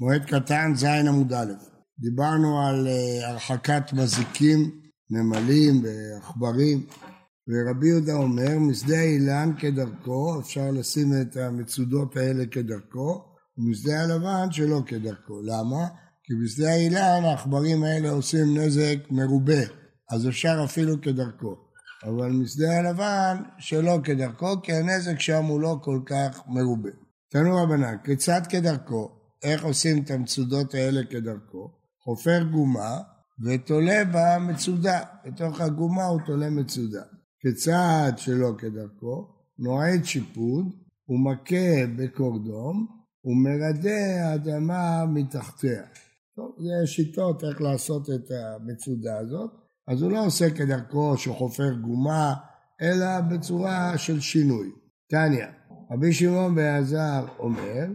מועד קטן, ז' עמוד א'. דיברנו על אה, הרחקת מזיקים, נמלים ועכברים, ורבי יהודה אומר, משדה האילן כדרכו, אפשר לשים את המצודות האלה כדרכו, ומשדה הלבן שלא כדרכו. למה? כי בשדה האילן העכברים האלה עושים נזק מרובה, אז אפשר אפילו כדרכו. אבל משדה הלבן שלא כדרכו, כי הנזק שם הוא לא כל כך מרובה. תנו רבנן, כיצד כדרכו? איך עושים את המצודות האלה כדרכו? חופר גומה ותולה בה מצודה. בתוך הגומה הוא תולה מצודה. כיצד שלא כדרכו? נועד שיפוד ומכה בקורדום ומרדה האדמה מתחתיה. טוב, זה שיטות איך לעשות את המצודה הזאת. אז הוא לא עושה כדרכו שהוא חופר גומה, אלא בצורה של שינוי. תניא, רבי שמעון בן אומר,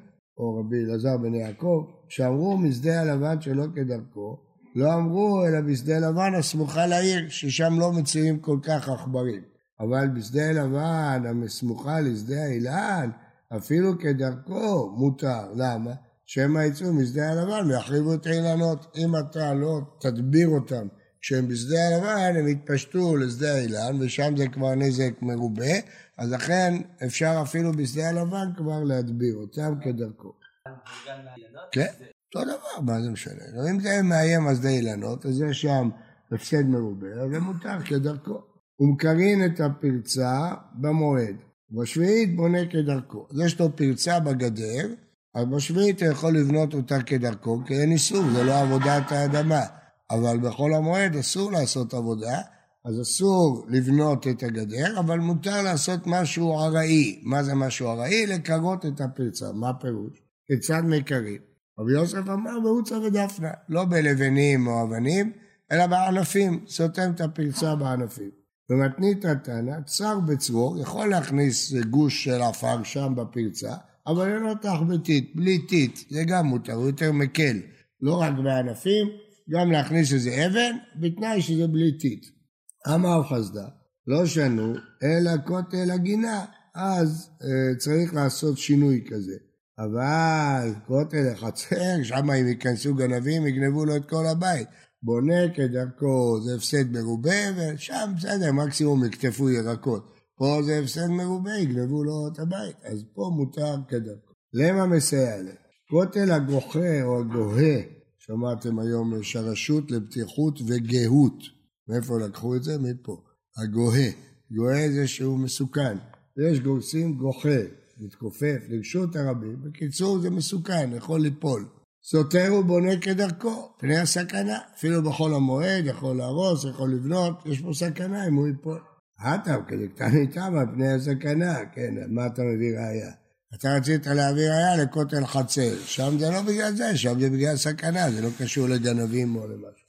או רבי אלעזר בן יעקב, שאמרו משדה הלבן שלא כדרכו, לא אמרו אלא בשדה לבן הסמוכה לעיר, ששם לא מציעים כל כך עכברים. אבל בשדה לבן הסמוכה לשדה האילן, אפילו כדרכו מותר. למה? שמא יצאו משדה הלבן ויחריבו את האילנות. אם אתה לא תדביר אותם כשהם בשדה הלבן, הם יתפשטו לשדה האילן, ושם זה כבר נזק מרובה, אז לכן אפשר אפילו בשדה הלבן כבר להדביר אותם כדרכו. כן, אותו דבר, מה זה משנה? אם זה מאיים על שדה אילנות, אז יש שם הפסד מרובה, זה מותר כדרכו. הוא מקרין את הפרצה במועד, בשביעית בונה כדרכו. אז יש לו פרצה בגדר, אז בשביעית הוא יכול לבנות אותה כדרכו, כי אין איסור, זה לא עבודת האדמה. אבל בחול המועד אסור לעשות עבודה, אז אסור לבנות את הגדר, אבל מותר לעשות משהו ארעי. מה זה משהו ארעי? לקרות את הפרצה. מה הפירוש? כיצד מקרים? רבי יוסף אמר בעוצה ודפנה, לא בלבנים או אבנים, אלא בענפים, סותם את הפרצה בענפים. ומתנית התנא, צר בצרור, יכול להכניס גוש של עפר שם בפרצה, אבל אין לו תחבטית, בלי טיט, זה גם מותר, הוא יותר מקל. לא רק בענפים, גם להכניס איזה אבן, בתנאי שזה בלי טיט. אמר חסדה, לא שנו, אלא כותל הגינה, אז אה, צריך לעשות שינוי כזה. אבל כותל החצר, שם אם ייכנסו גנבים, יגנבו לו את כל הבית. בונה כדרכו, זה הפסד מרובה, ושם בסדר, מקסימום יקטפו ירקות. פה זה הפסד מרובה, יגנבו לו את הבית. אז פה מותר כדרכו. למה מסייע להם? כותל הגוחה או הגוהה שמעתם היום שרשות לבטיחות וגהות. מאיפה לקחו את זה? מפה. הגוהה. גוהה זה שהוא מסוכן. ויש גורסים גוחה, מתכופף לרשות הרבים. בקיצור זה מסוכן, יכול ליפול. סותר ובונה כדרכו, פני הסכנה. אפילו בחול המועד יכול להרוס, יכול לבנות, יש פה סכנה אם הוא ייפול. הטם כדקטני תמה פני הסכנה, כן, מה אתה מביא ראייה? אתה רצית להעביר היה לכותל חצר, שם זה לא בגלל זה, שם זה בגלל סכנה, זה לא קשור לגנבים או למשהו.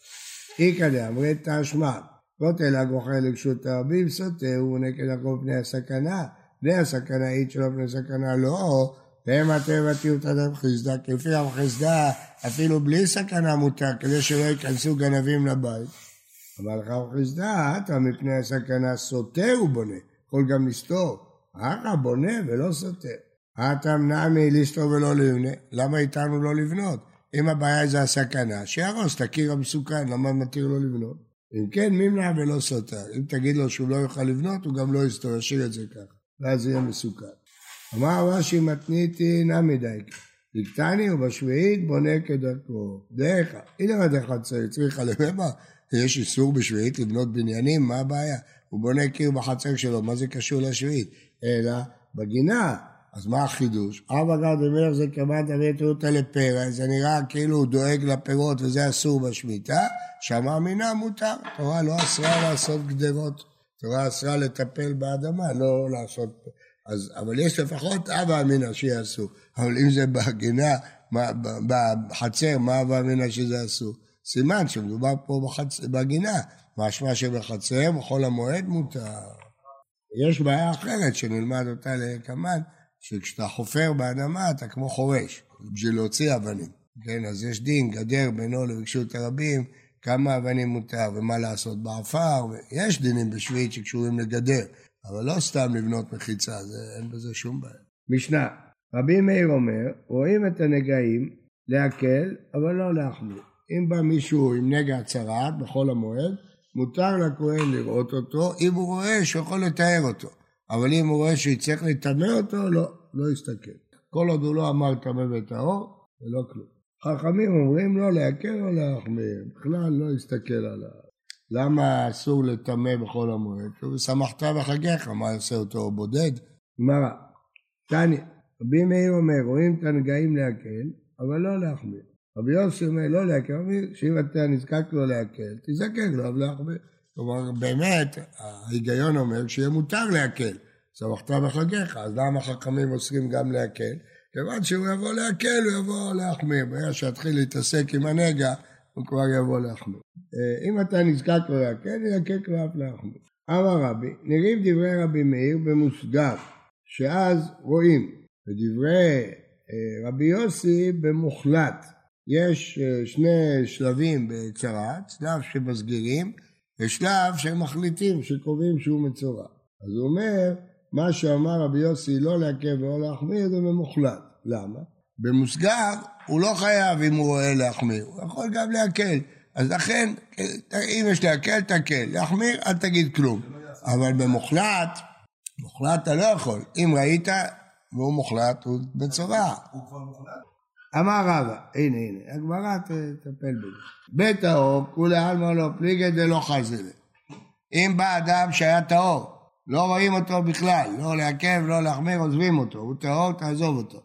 איכא דאמרי תשמע, כותל הגוחה לגשות הרבים סוטה, הוא נגד הכל פני הסכנה, פני הסכנה אית שלא פני סכנה לא, והם הטבע תהיו אדם חסדה, כפי חסדה אפילו בלי סכנה מותר, כדי שלא ייכנסו גנבים לבית. אבל לך חסדה, אתה מפני הסכנה סוטה הוא בונה, יכול גם לסתור, אחא בונה ולא סוטה. הטם נעמי ליסטו ולא לבנה, למה איתנו לא לבנות? אם הבעיה זה הסכנה, שיהרוס את הקיר המסוכן, למה מתיר לו לבנות? אם כן, מימנע ולא סותר. אם תגיד לו שהוא לא יוכל לבנות, הוא גם לא יסתור, ישאיר את זה ככה, ואז יהיה מסוכן. אמר רש"י מתניתי נמי דייקה. דקטני ובשביעית בונה כדרכו. דרך, הנה דרך חצר, צריכה לבמה. יש איסור בשביעית לבנות בניינים, מה הבעיה? הוא בונה קיר בחצר שלו, מה זה קשור לשביעית? אלא בגינה, אז מה החידוש? אבא גר במלך זה כמעט אבי תרותא לפרע, זה נראה כאילו הוא דואג לפירות וזה אסור בשמיטה, שמה מינה מותר. תורה לא אסרה לעשות גדרות, תורה אסרה לטפל באדמה, לא לעשות... אז, אבל יש לפחות אבא אמינא שיעשו, אבל אם זה בגינה, בחצר, מה אבא אמינא שזה אסור? סימן שמדובר פה בחצ... בגינה, משמע שבחצר, בחול המועד מותר. יש בעיה אחרת שנלמד אותה לקמן, שכשאתה חופר באדמה אתה כמו חורש, בשביל להוציא אבנים. כן, אז יש דין, גדר בינו לרגשות הרבים, כמה אבנים מותר ומה לעשות בעפר, יש דינים בשביעית שקשורים לגדר, אבל לא סתם לבנות מחיצה, זה, אין בזה שום בעיה. משנה, רבי מאיר אומר, רואים את הנגעים להקל, אבל לא להחמיר. אם בא מישהו עם נגע צרעת בחול המועד, מותר לכהן לראות אותו, אם הוא רואה שהוא יכול לתאר אותו. אבל אם הוא רואה שיצטרך לטמא אותו, לא, לא יסתכל. כל עוד הוא לא אמר טמא וטהור, זה לא כלום. חכמים אומרים לא להקל או להחמיר, בכלל לא יסתכל עליו. למה אסור לטמא בחול המועד? הוא שמחת בחגיך, מה יעשה אותו בודד? גמרא, תניא, רבי מאיר אומר, רואים את הנגעים להקל, אבל לא להחמיר. רבי יוסי אומר לא להקל, שאם אתה נזקק לו להקל, תזקק לו, אבל להחמיר. כלומר, באמת, ההיגיון אומר שיהיה מותר להקל. שמחת בחגיך, אז למה חכמים אוסרים גם להקל? כיוון שהוא יבוא להקל, הוא יבוא להחמיר. ברגע שיתחיל להתעסק עם הנגע, הוא כבר יבוא להחמיר. אה, אם אתה נזקק לו להקל, ילקק לו אף להחמיר. אמר רבי, נראים דברי רבי מאיר במוסגר, שאז רואים, ודברי אה, רבי יוסי במוחלט. יש אה, שני שלבים בצרת, שלב שמסגירים, ושלב שהם מחליטים, שקובעים שהוא מצורע. אז הוא אומר, מה שאמר רבי יוסי לא לעכב ולא להחמיר זה במוחלט. למה? במוסגר הוא לא חייב אם הוא רואה להחמיר, הוא יכול גם להקל. אז לכן, אם יש להקל, תקל. להחמיר, אל תגיד כלום. אבל במוחלט, מוחלט אתה לא יכול. אם ראית והוא מוחלט, הוא בצורה. הוא כבר מוחלט? אמר רבא, הנה הנה, הגמרא תטפל בזה. בית האור, כולי עלמא לא פליגי דלא חזלה. אם בא אדם שהיה טהור, לא רואים אותו בכלל, לא לעכב, לא להחמיר, עוזבים אותו, הוא טהור, תעזוב אותו.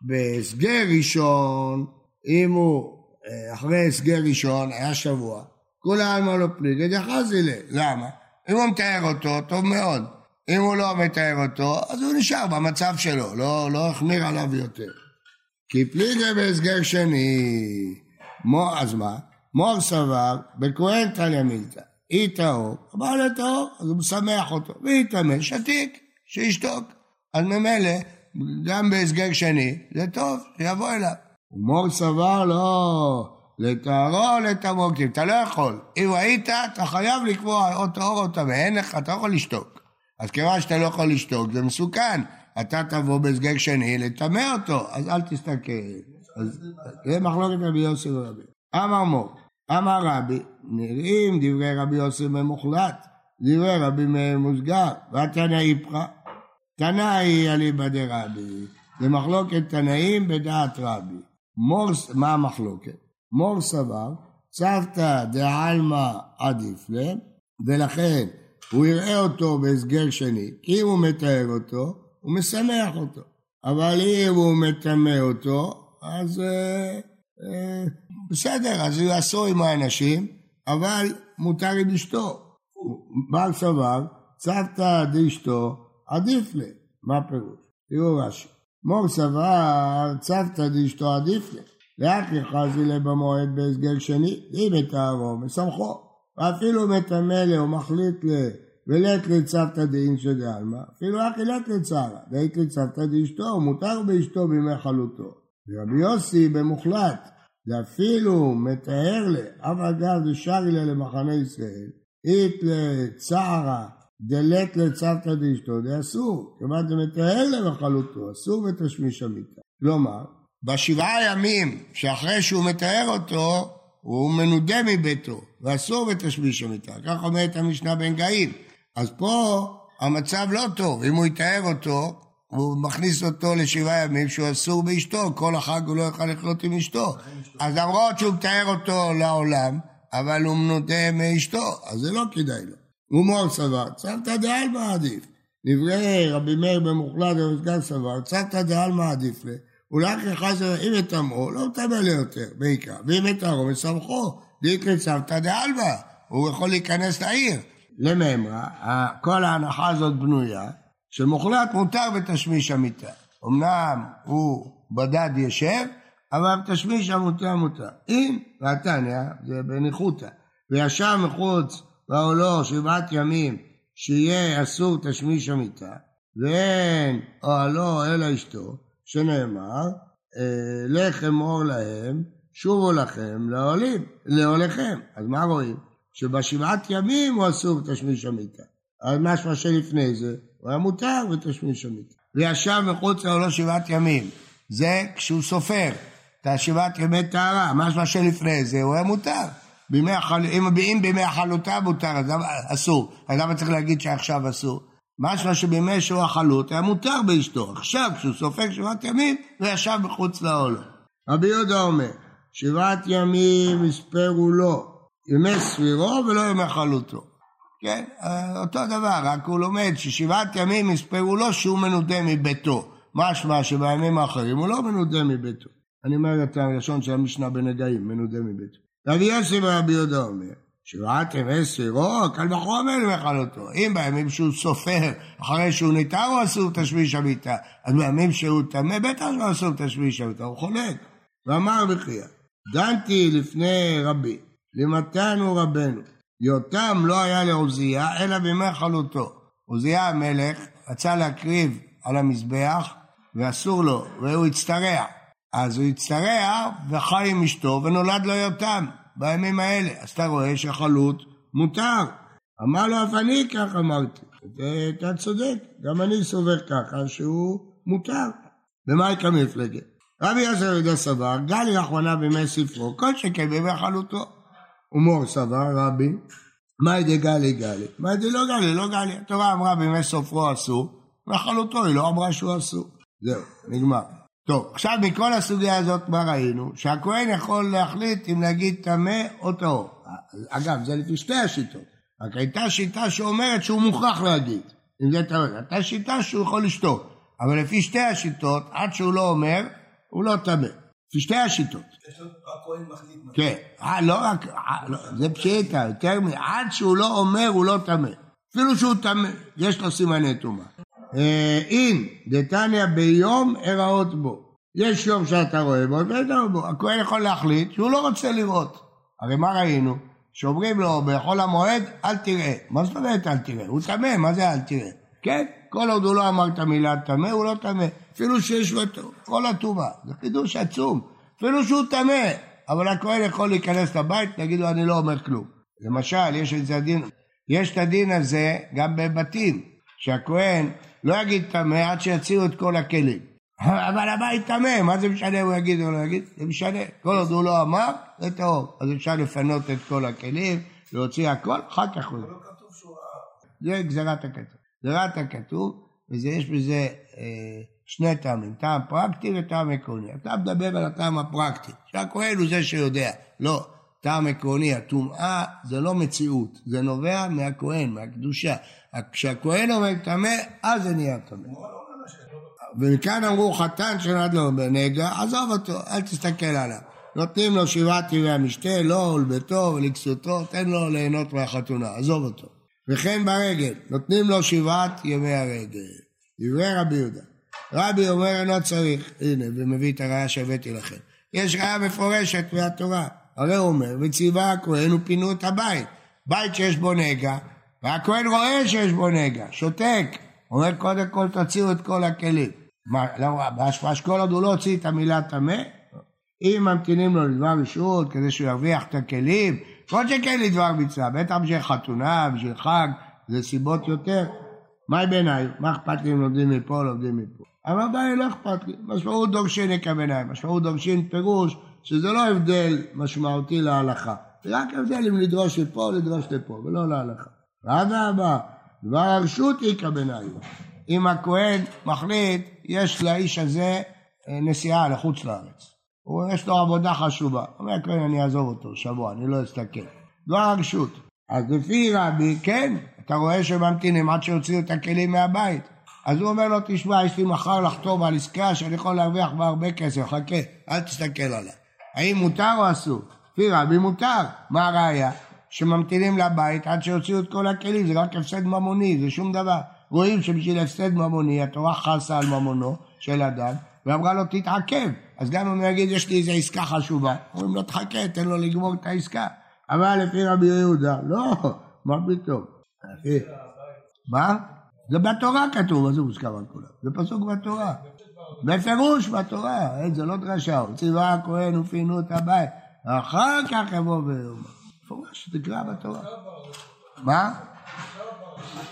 בהסגר ראשון, אם הוא אה, אחרי הסגר ראשון, היה שבוע, כולי עלמא לא פליגי דחזילה. למה? אם הוא מתאר אותו, טוב מאוד. אם הוא לא מתאר אותו, אז הוא נשאר במצב שלו, לא, לא עליו יותר. כי פליגי בהסגר שני, מו, אז מה? מור סבר, בכהן תניא מילתא, אי טהור, אמר לטהור, אז הוא משמח אותו, ויטמא, שתיק, שישתוק. אז ממילא, גם בהסגר שני, זה טוב, שיבוא אליו. מור סבר, לא, לטהרו או לטמאו, כי אתה לא יכול. אם היית, אתה חייב לקבוע או טהור או טמא, אין לך, אתה לא יכול לשתוק. אז כיוון שאתה לא יכול לשתוק, זה מסוכן. אתה תבוא בהסגר שני לטמא אותו, אז אל תסתכל. אז זה מחלוקת רבי יוסי ורבי. אמר מור, אמר רבי, נראים דברי רבי יוסי במוחלט, דברי רבי מאיר מוסגר, והתנא איפכא. תנאי אליבא דרבי, זה מחלוקת תנאים בדעת רבי. מור, מה המחלוקת? מור סבר, צוותא דעלמא עדיף להם, ולכן הוא יראה אותו בהסגר שני, כי אם הוא מתאר אותו, הוא משמח אותו. אבל אם הוא מטמא אותו, אז אה, אה, בסדר, אז הוא יעשו עם האנשים, אבל מותר עם אשתו. בעל סבר, צוותא דאשתו עדיף לה. מה הפירוש? תראו רש"י. מור סבר, צוותא דאשתו עדיף לה. לאח יחזי לה במועד בהסגר שני, אם יתארו, מסמכו. ואפילו מטמא לה או מחליט לה ולית לצוותא דאינשא דעלמא, אפילו אחי לית לצערא, דאית לצוותא דאשתו, מותר באשתו בימי חלוטו. ורבי יוסי במוחלט, ואפילו מתאר לה, אף אגב דשארי לה למחנה ישראל, אית לצערא דלת לצוותא דאשתו, זה אסור, כיוון זה מתאר לה בחלוטו, אסור בתשמיש המיטה. כלומר, בשבעה ימים שאחרי שהוא מתאר אותו, הוא מנודה מביתו, ואסור בתשמיש המיטה. כך אומרת המשנה בן גאים. אז פה המצב לא טוב, אם הוא יתאר אותו, הוא מכניס אותו לשבעה ימים שהוא אסור באשתו, כל החג הוא לא יוכל לחיות עם אשתו. אז למרות שהוא מתאר אותו לעולם, אבל הוא מנודה מאשתו, אז זה לא כדאי לו. הומור סבר, צוותא דעלמא עדיף. דברי רבי מאיר במוחלט ובסגן סבר, צוותא דעלמא עדיף לה. אולי חזר, אם יטמאו, לא מטמא לי יותר, בעיקר. ואם יטהרו, מסמכו, דאיקרא צוותא דעלמא. הוא יכול להיכנס לעיר. למימרא, כל ההנחה הזאת בנויה, שמוחלט מותר בתשמיש המיטה. אמנם הוא בדד ישב, אבל בתשמיש המוטה מותר. אם, והתניא, זה בניחותא, וישב מחוץ באוהלו שבעת ימים, שיהיה אסור תשמיש המיטה, ואין אוהלו אלא אשתו, שנאמר, אה, לך אמור להם, שובו לכם לאוהלים, לאוהליכם. אז מה רואים? שבשבעת ימים הוא אסור בתשמיש המיטה. אבל משמע שלפני זה, הוא היה מותר בתשמיש המיטה. וישב מחוץ לעולו שבעת ימים. זה כשהוא סופר. את השבעת ימי טהרה, משמע שלפני זה הוא היה מותר. בימי החל... אם, אם בימי החלוטה מותר, אז אסור. אז למה צריך להגיד שעכשיו אסור? משמע שבימי שהוא החלוט היה מותר באשתו. עכשיו, כשהוא סופג שבעת ימים, הוא ישב מחוץ לעולם. רבי יהודה אומר, שבעת ימים יספרו לו, ימי סבירו ולא ימי חלוטו. כן, אותו דבר, רק הוא לומד ששבעת ימים יספרו לו שהוא מנודה מביתו. משמע שבימים האחרים הוא לא מנודה מביתו. אני אומר את הלשון של המשנה בנגעים, מנודה מביתו. רבי יוסי ורבי יהודה אומר, שבעת ימי ספירו, קל וחומר למחלותו. אם בימים שהוא סופר, אחרי שהוא ניתר הוא אסור תשמיש המיטה, אז בימים שהוא טמא, בטח שהוא אסור תשמיש המיטה, הוא חולק. ואמר בחייא, דנתי לפני רבי, למתנו רבנו, יותם לא היה לעוזיה, אלא בימי חלותו. עוזיה המלך רצה להקריב על המזבח, ואסור לו, והוא הצטרע. אז הוא הצטרע וחי עם אשתו ונולד לו יותם בימים האלה. אז אתה רואה שחלוט מותר. אמר לו אף אני כך אמרתי. אתה צודק, גם אני סובר ככה שהוא מותר. במה יקרה מפלגת? רבי יוסף יהודה סבר, גלי לאחרונה בימי ספרו, כל שכן בימי חלוטו. ומור סבר רבי, מה ידי גלי גלי? מה ידי לא גלי? לא גלי. התורה אמרה בימי סופרו אסור, וחלוטו היא לא אמרה שהוא אסור. זהו, נגמר. טוב, עכשיו מכל הסוגיה הזאת מה ראינו? שהכהן יכול להחליט אם להגיד טמא או טהור. אגב, זה לפי שתי השיטות. רק הייתה שיטה שאומרת שהוא מוכרח להגיד, אם זה טמא. הייתה שיטה שהוא יכול לשתות. אבל לפי שתי השיטות, עד שהוא לא אומר, הוא לא טמא. לפי שתי השיטות. כן, אה, לא רק, אה, לא, זה פשיטה, יותר מ... עד שהוא לא אומר, הוא לא טמא. אפילו שהוא טמא, יש לו סימני טומאה. אה, אם דתניא ביום אראות בו. יש יום שאתה רואה בו, ואתה בו. הכהן יכול להחליט שהוא לא רוצה לראות. הרי מה ראינו? שאומרים לו בחול המועד, אל תראה. מה זאת אומרת אל תראה? הוא טמא, מה זה אל תראה? כן? כל עוד הוא לא אמר את המילה טמא, הוא לא טמא. אפילו שיש לו כל הטומאה. זה חידוש עצום. אפילו שהוא טמא, אבל הכהן יכול להיכנס לבית, להגיד לו, אני לא אומר כלום. למשל, יש את הדין, יש את הדין הזה גם בבתים, שהכהן לא יגיד טמא עד שיציעו את כל הכלים. אבל הבית טמא, מה זה משנה אם הוא יגיד או לא יגיד? זה משנה. כל עוד הוא לא אמר, זה טוב. אז אפשר לפנות את כל הכלים, להוציא הכל, אחר כך הוא... זה גזירת הכתוב. גזירת הכתוב, ויש בזה אה, שני טעמים, טעם פרקטי וטעם עקרוני. אתה מדבר על הטעם הפרקטי, שהכהן הוא זה שיודע. לא, טעם עקרוני, הטומאה זה לא מציאות, זה נובע מהכהן, מהקדושה. כשהכהן אומר טמא, אז זה נהיה טמא. ומכאן אמרו חתן שנולד לו בנגע, עזוב אותו, אל תסתכל עליו. נותנים לו שבעת ימי המשתה, לו ולביתו ולכסותו, תן לו ליהנות מהחתונה, עזוב אותו. וכן ברגל, נותנים לו שבעת ימי הרגל. דברי רבי יהודה. רבי אומר אינו צריך, הנה, ומביא את הראיה שהבאתי לכם. יש ראיה מפורשת מהתורה. הרי הוא אומר, וציווה הכהן ופינו את הבית. בית שיש בו נגע, והכהן רואה שיש בו נגע, שותק. אומר קודם כל תוציאו את כל הכלים. מה, לא, באשכול עוד הוא לא הוציא את המילה טמא? אם ממתינים לו לדבר רשות כדי שהוא ירוויח את הכלים, כל שכן לדבר מצווה, בטח בשביל חתונה, בשביל חג, זה סיבות יותר. מה בעיניי? מה אכפת לי אם לומדים מפה לומדים מפה? אבל בעיניי לא אכפת לי. משמעות דורשין יקבניים, משמעות דורשין פירוש שזה לא הבדל משמעותי להלכה. זה רק הבדל אם לדרוש לפה או לדרוש לפה, ולא להלכה. ואדרבה, דבר הרשות איכא בנאי. אם הכהן מחליט, יש לאיש הזה אה, נסיעה לחוץ לארץ. הוא, יש לו עבודה חשובה. אומר הכהן, אני אעזוב אותו שבוע, אני לא אסתכל. דבר הרשות. אז לפי רבי, כן, אתה רואה שממתינים עד שיוציאו את הכלים מהבית. אז הוא אומר לו, תשמע, יש לי מחר לחתום על עסקה שאני יכול להרוויח בה הרבה כסף, חכה, אל תסתכל עליה. האם מותר או אסור? לפי רבי מותר. מה הראיה? שממתינים לבית עד שיוציאו את כל הכלים, זה רק הפסד ממוני, זה שום דבר. רואים שבשביל הפסד ממוני התורה חסה על ממונו של אדם, ואמרה לו תתעכב. אז גם אם הוא יגיד יש לי איזו עסקה חשובה, אומרים לו תחכה, תן לו לגמור את העסקה. אבל לפי רבי יהודה, לא, מה פתאום. מה? זה בתורה כתוב, מה זה מוזכר על כולם? זה פסוק בתורה. בפירוש בתורה, זה לא דרשה, ציווה הכהן ופינו את הבית, אחר כך יבוא ויאמר. מפורש, תקרא בתורה. מה?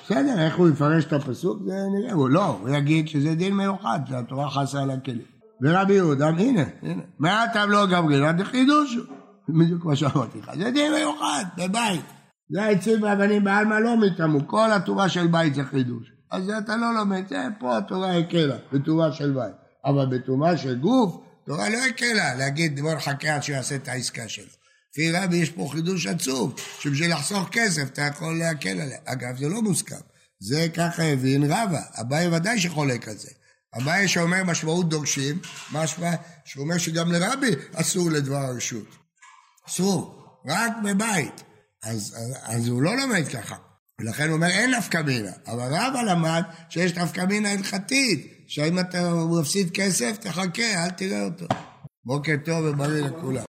בסדר, איך הוא יפרש את הפסוק? זה נראה, הוא לא, הוא יגיד שזה דין מיוחד, שהתורה חסה על הכלים. ורבי יהודה, הנה, הנה, מעטם לא גמרינא דחידושו. בדיוק מה שאמרתי לך. זה דין מיוחד, בבית. זה העצים והאבנים בעלמא לא מתאמו, כל התורה של בית זה חידוש. אז אתה לא לומד, זה פה התורה הקלה, בתורה של בית. אבל בתורה של גוף, תורה לא הקלה להגיד בוא נחכה עד שהוא יעשה את העסקה שלו. לפי רבי יש פה חידוש עצום, שבשביל לחסוך כסף אתה יכול להקל עליה. אגב, זה לא מוסכם. זה ככה הבין רבא, אביי ודאי שחולק על זה. אביי שאומר משמעות דורשים, משמע שאומר שגם לרבי אסור לדבר הרשות. אסור, רק בבית. אז, אז, אז הוא לא לומד ככה. ולכן הוא אומר אין נפקא מינה, אבל רבא למד שיש נפקא מינה הלכתית, שאם אתה מפסיד כסף תחכה, אל תראה אותו. בוקר טוב ובריא לכולם.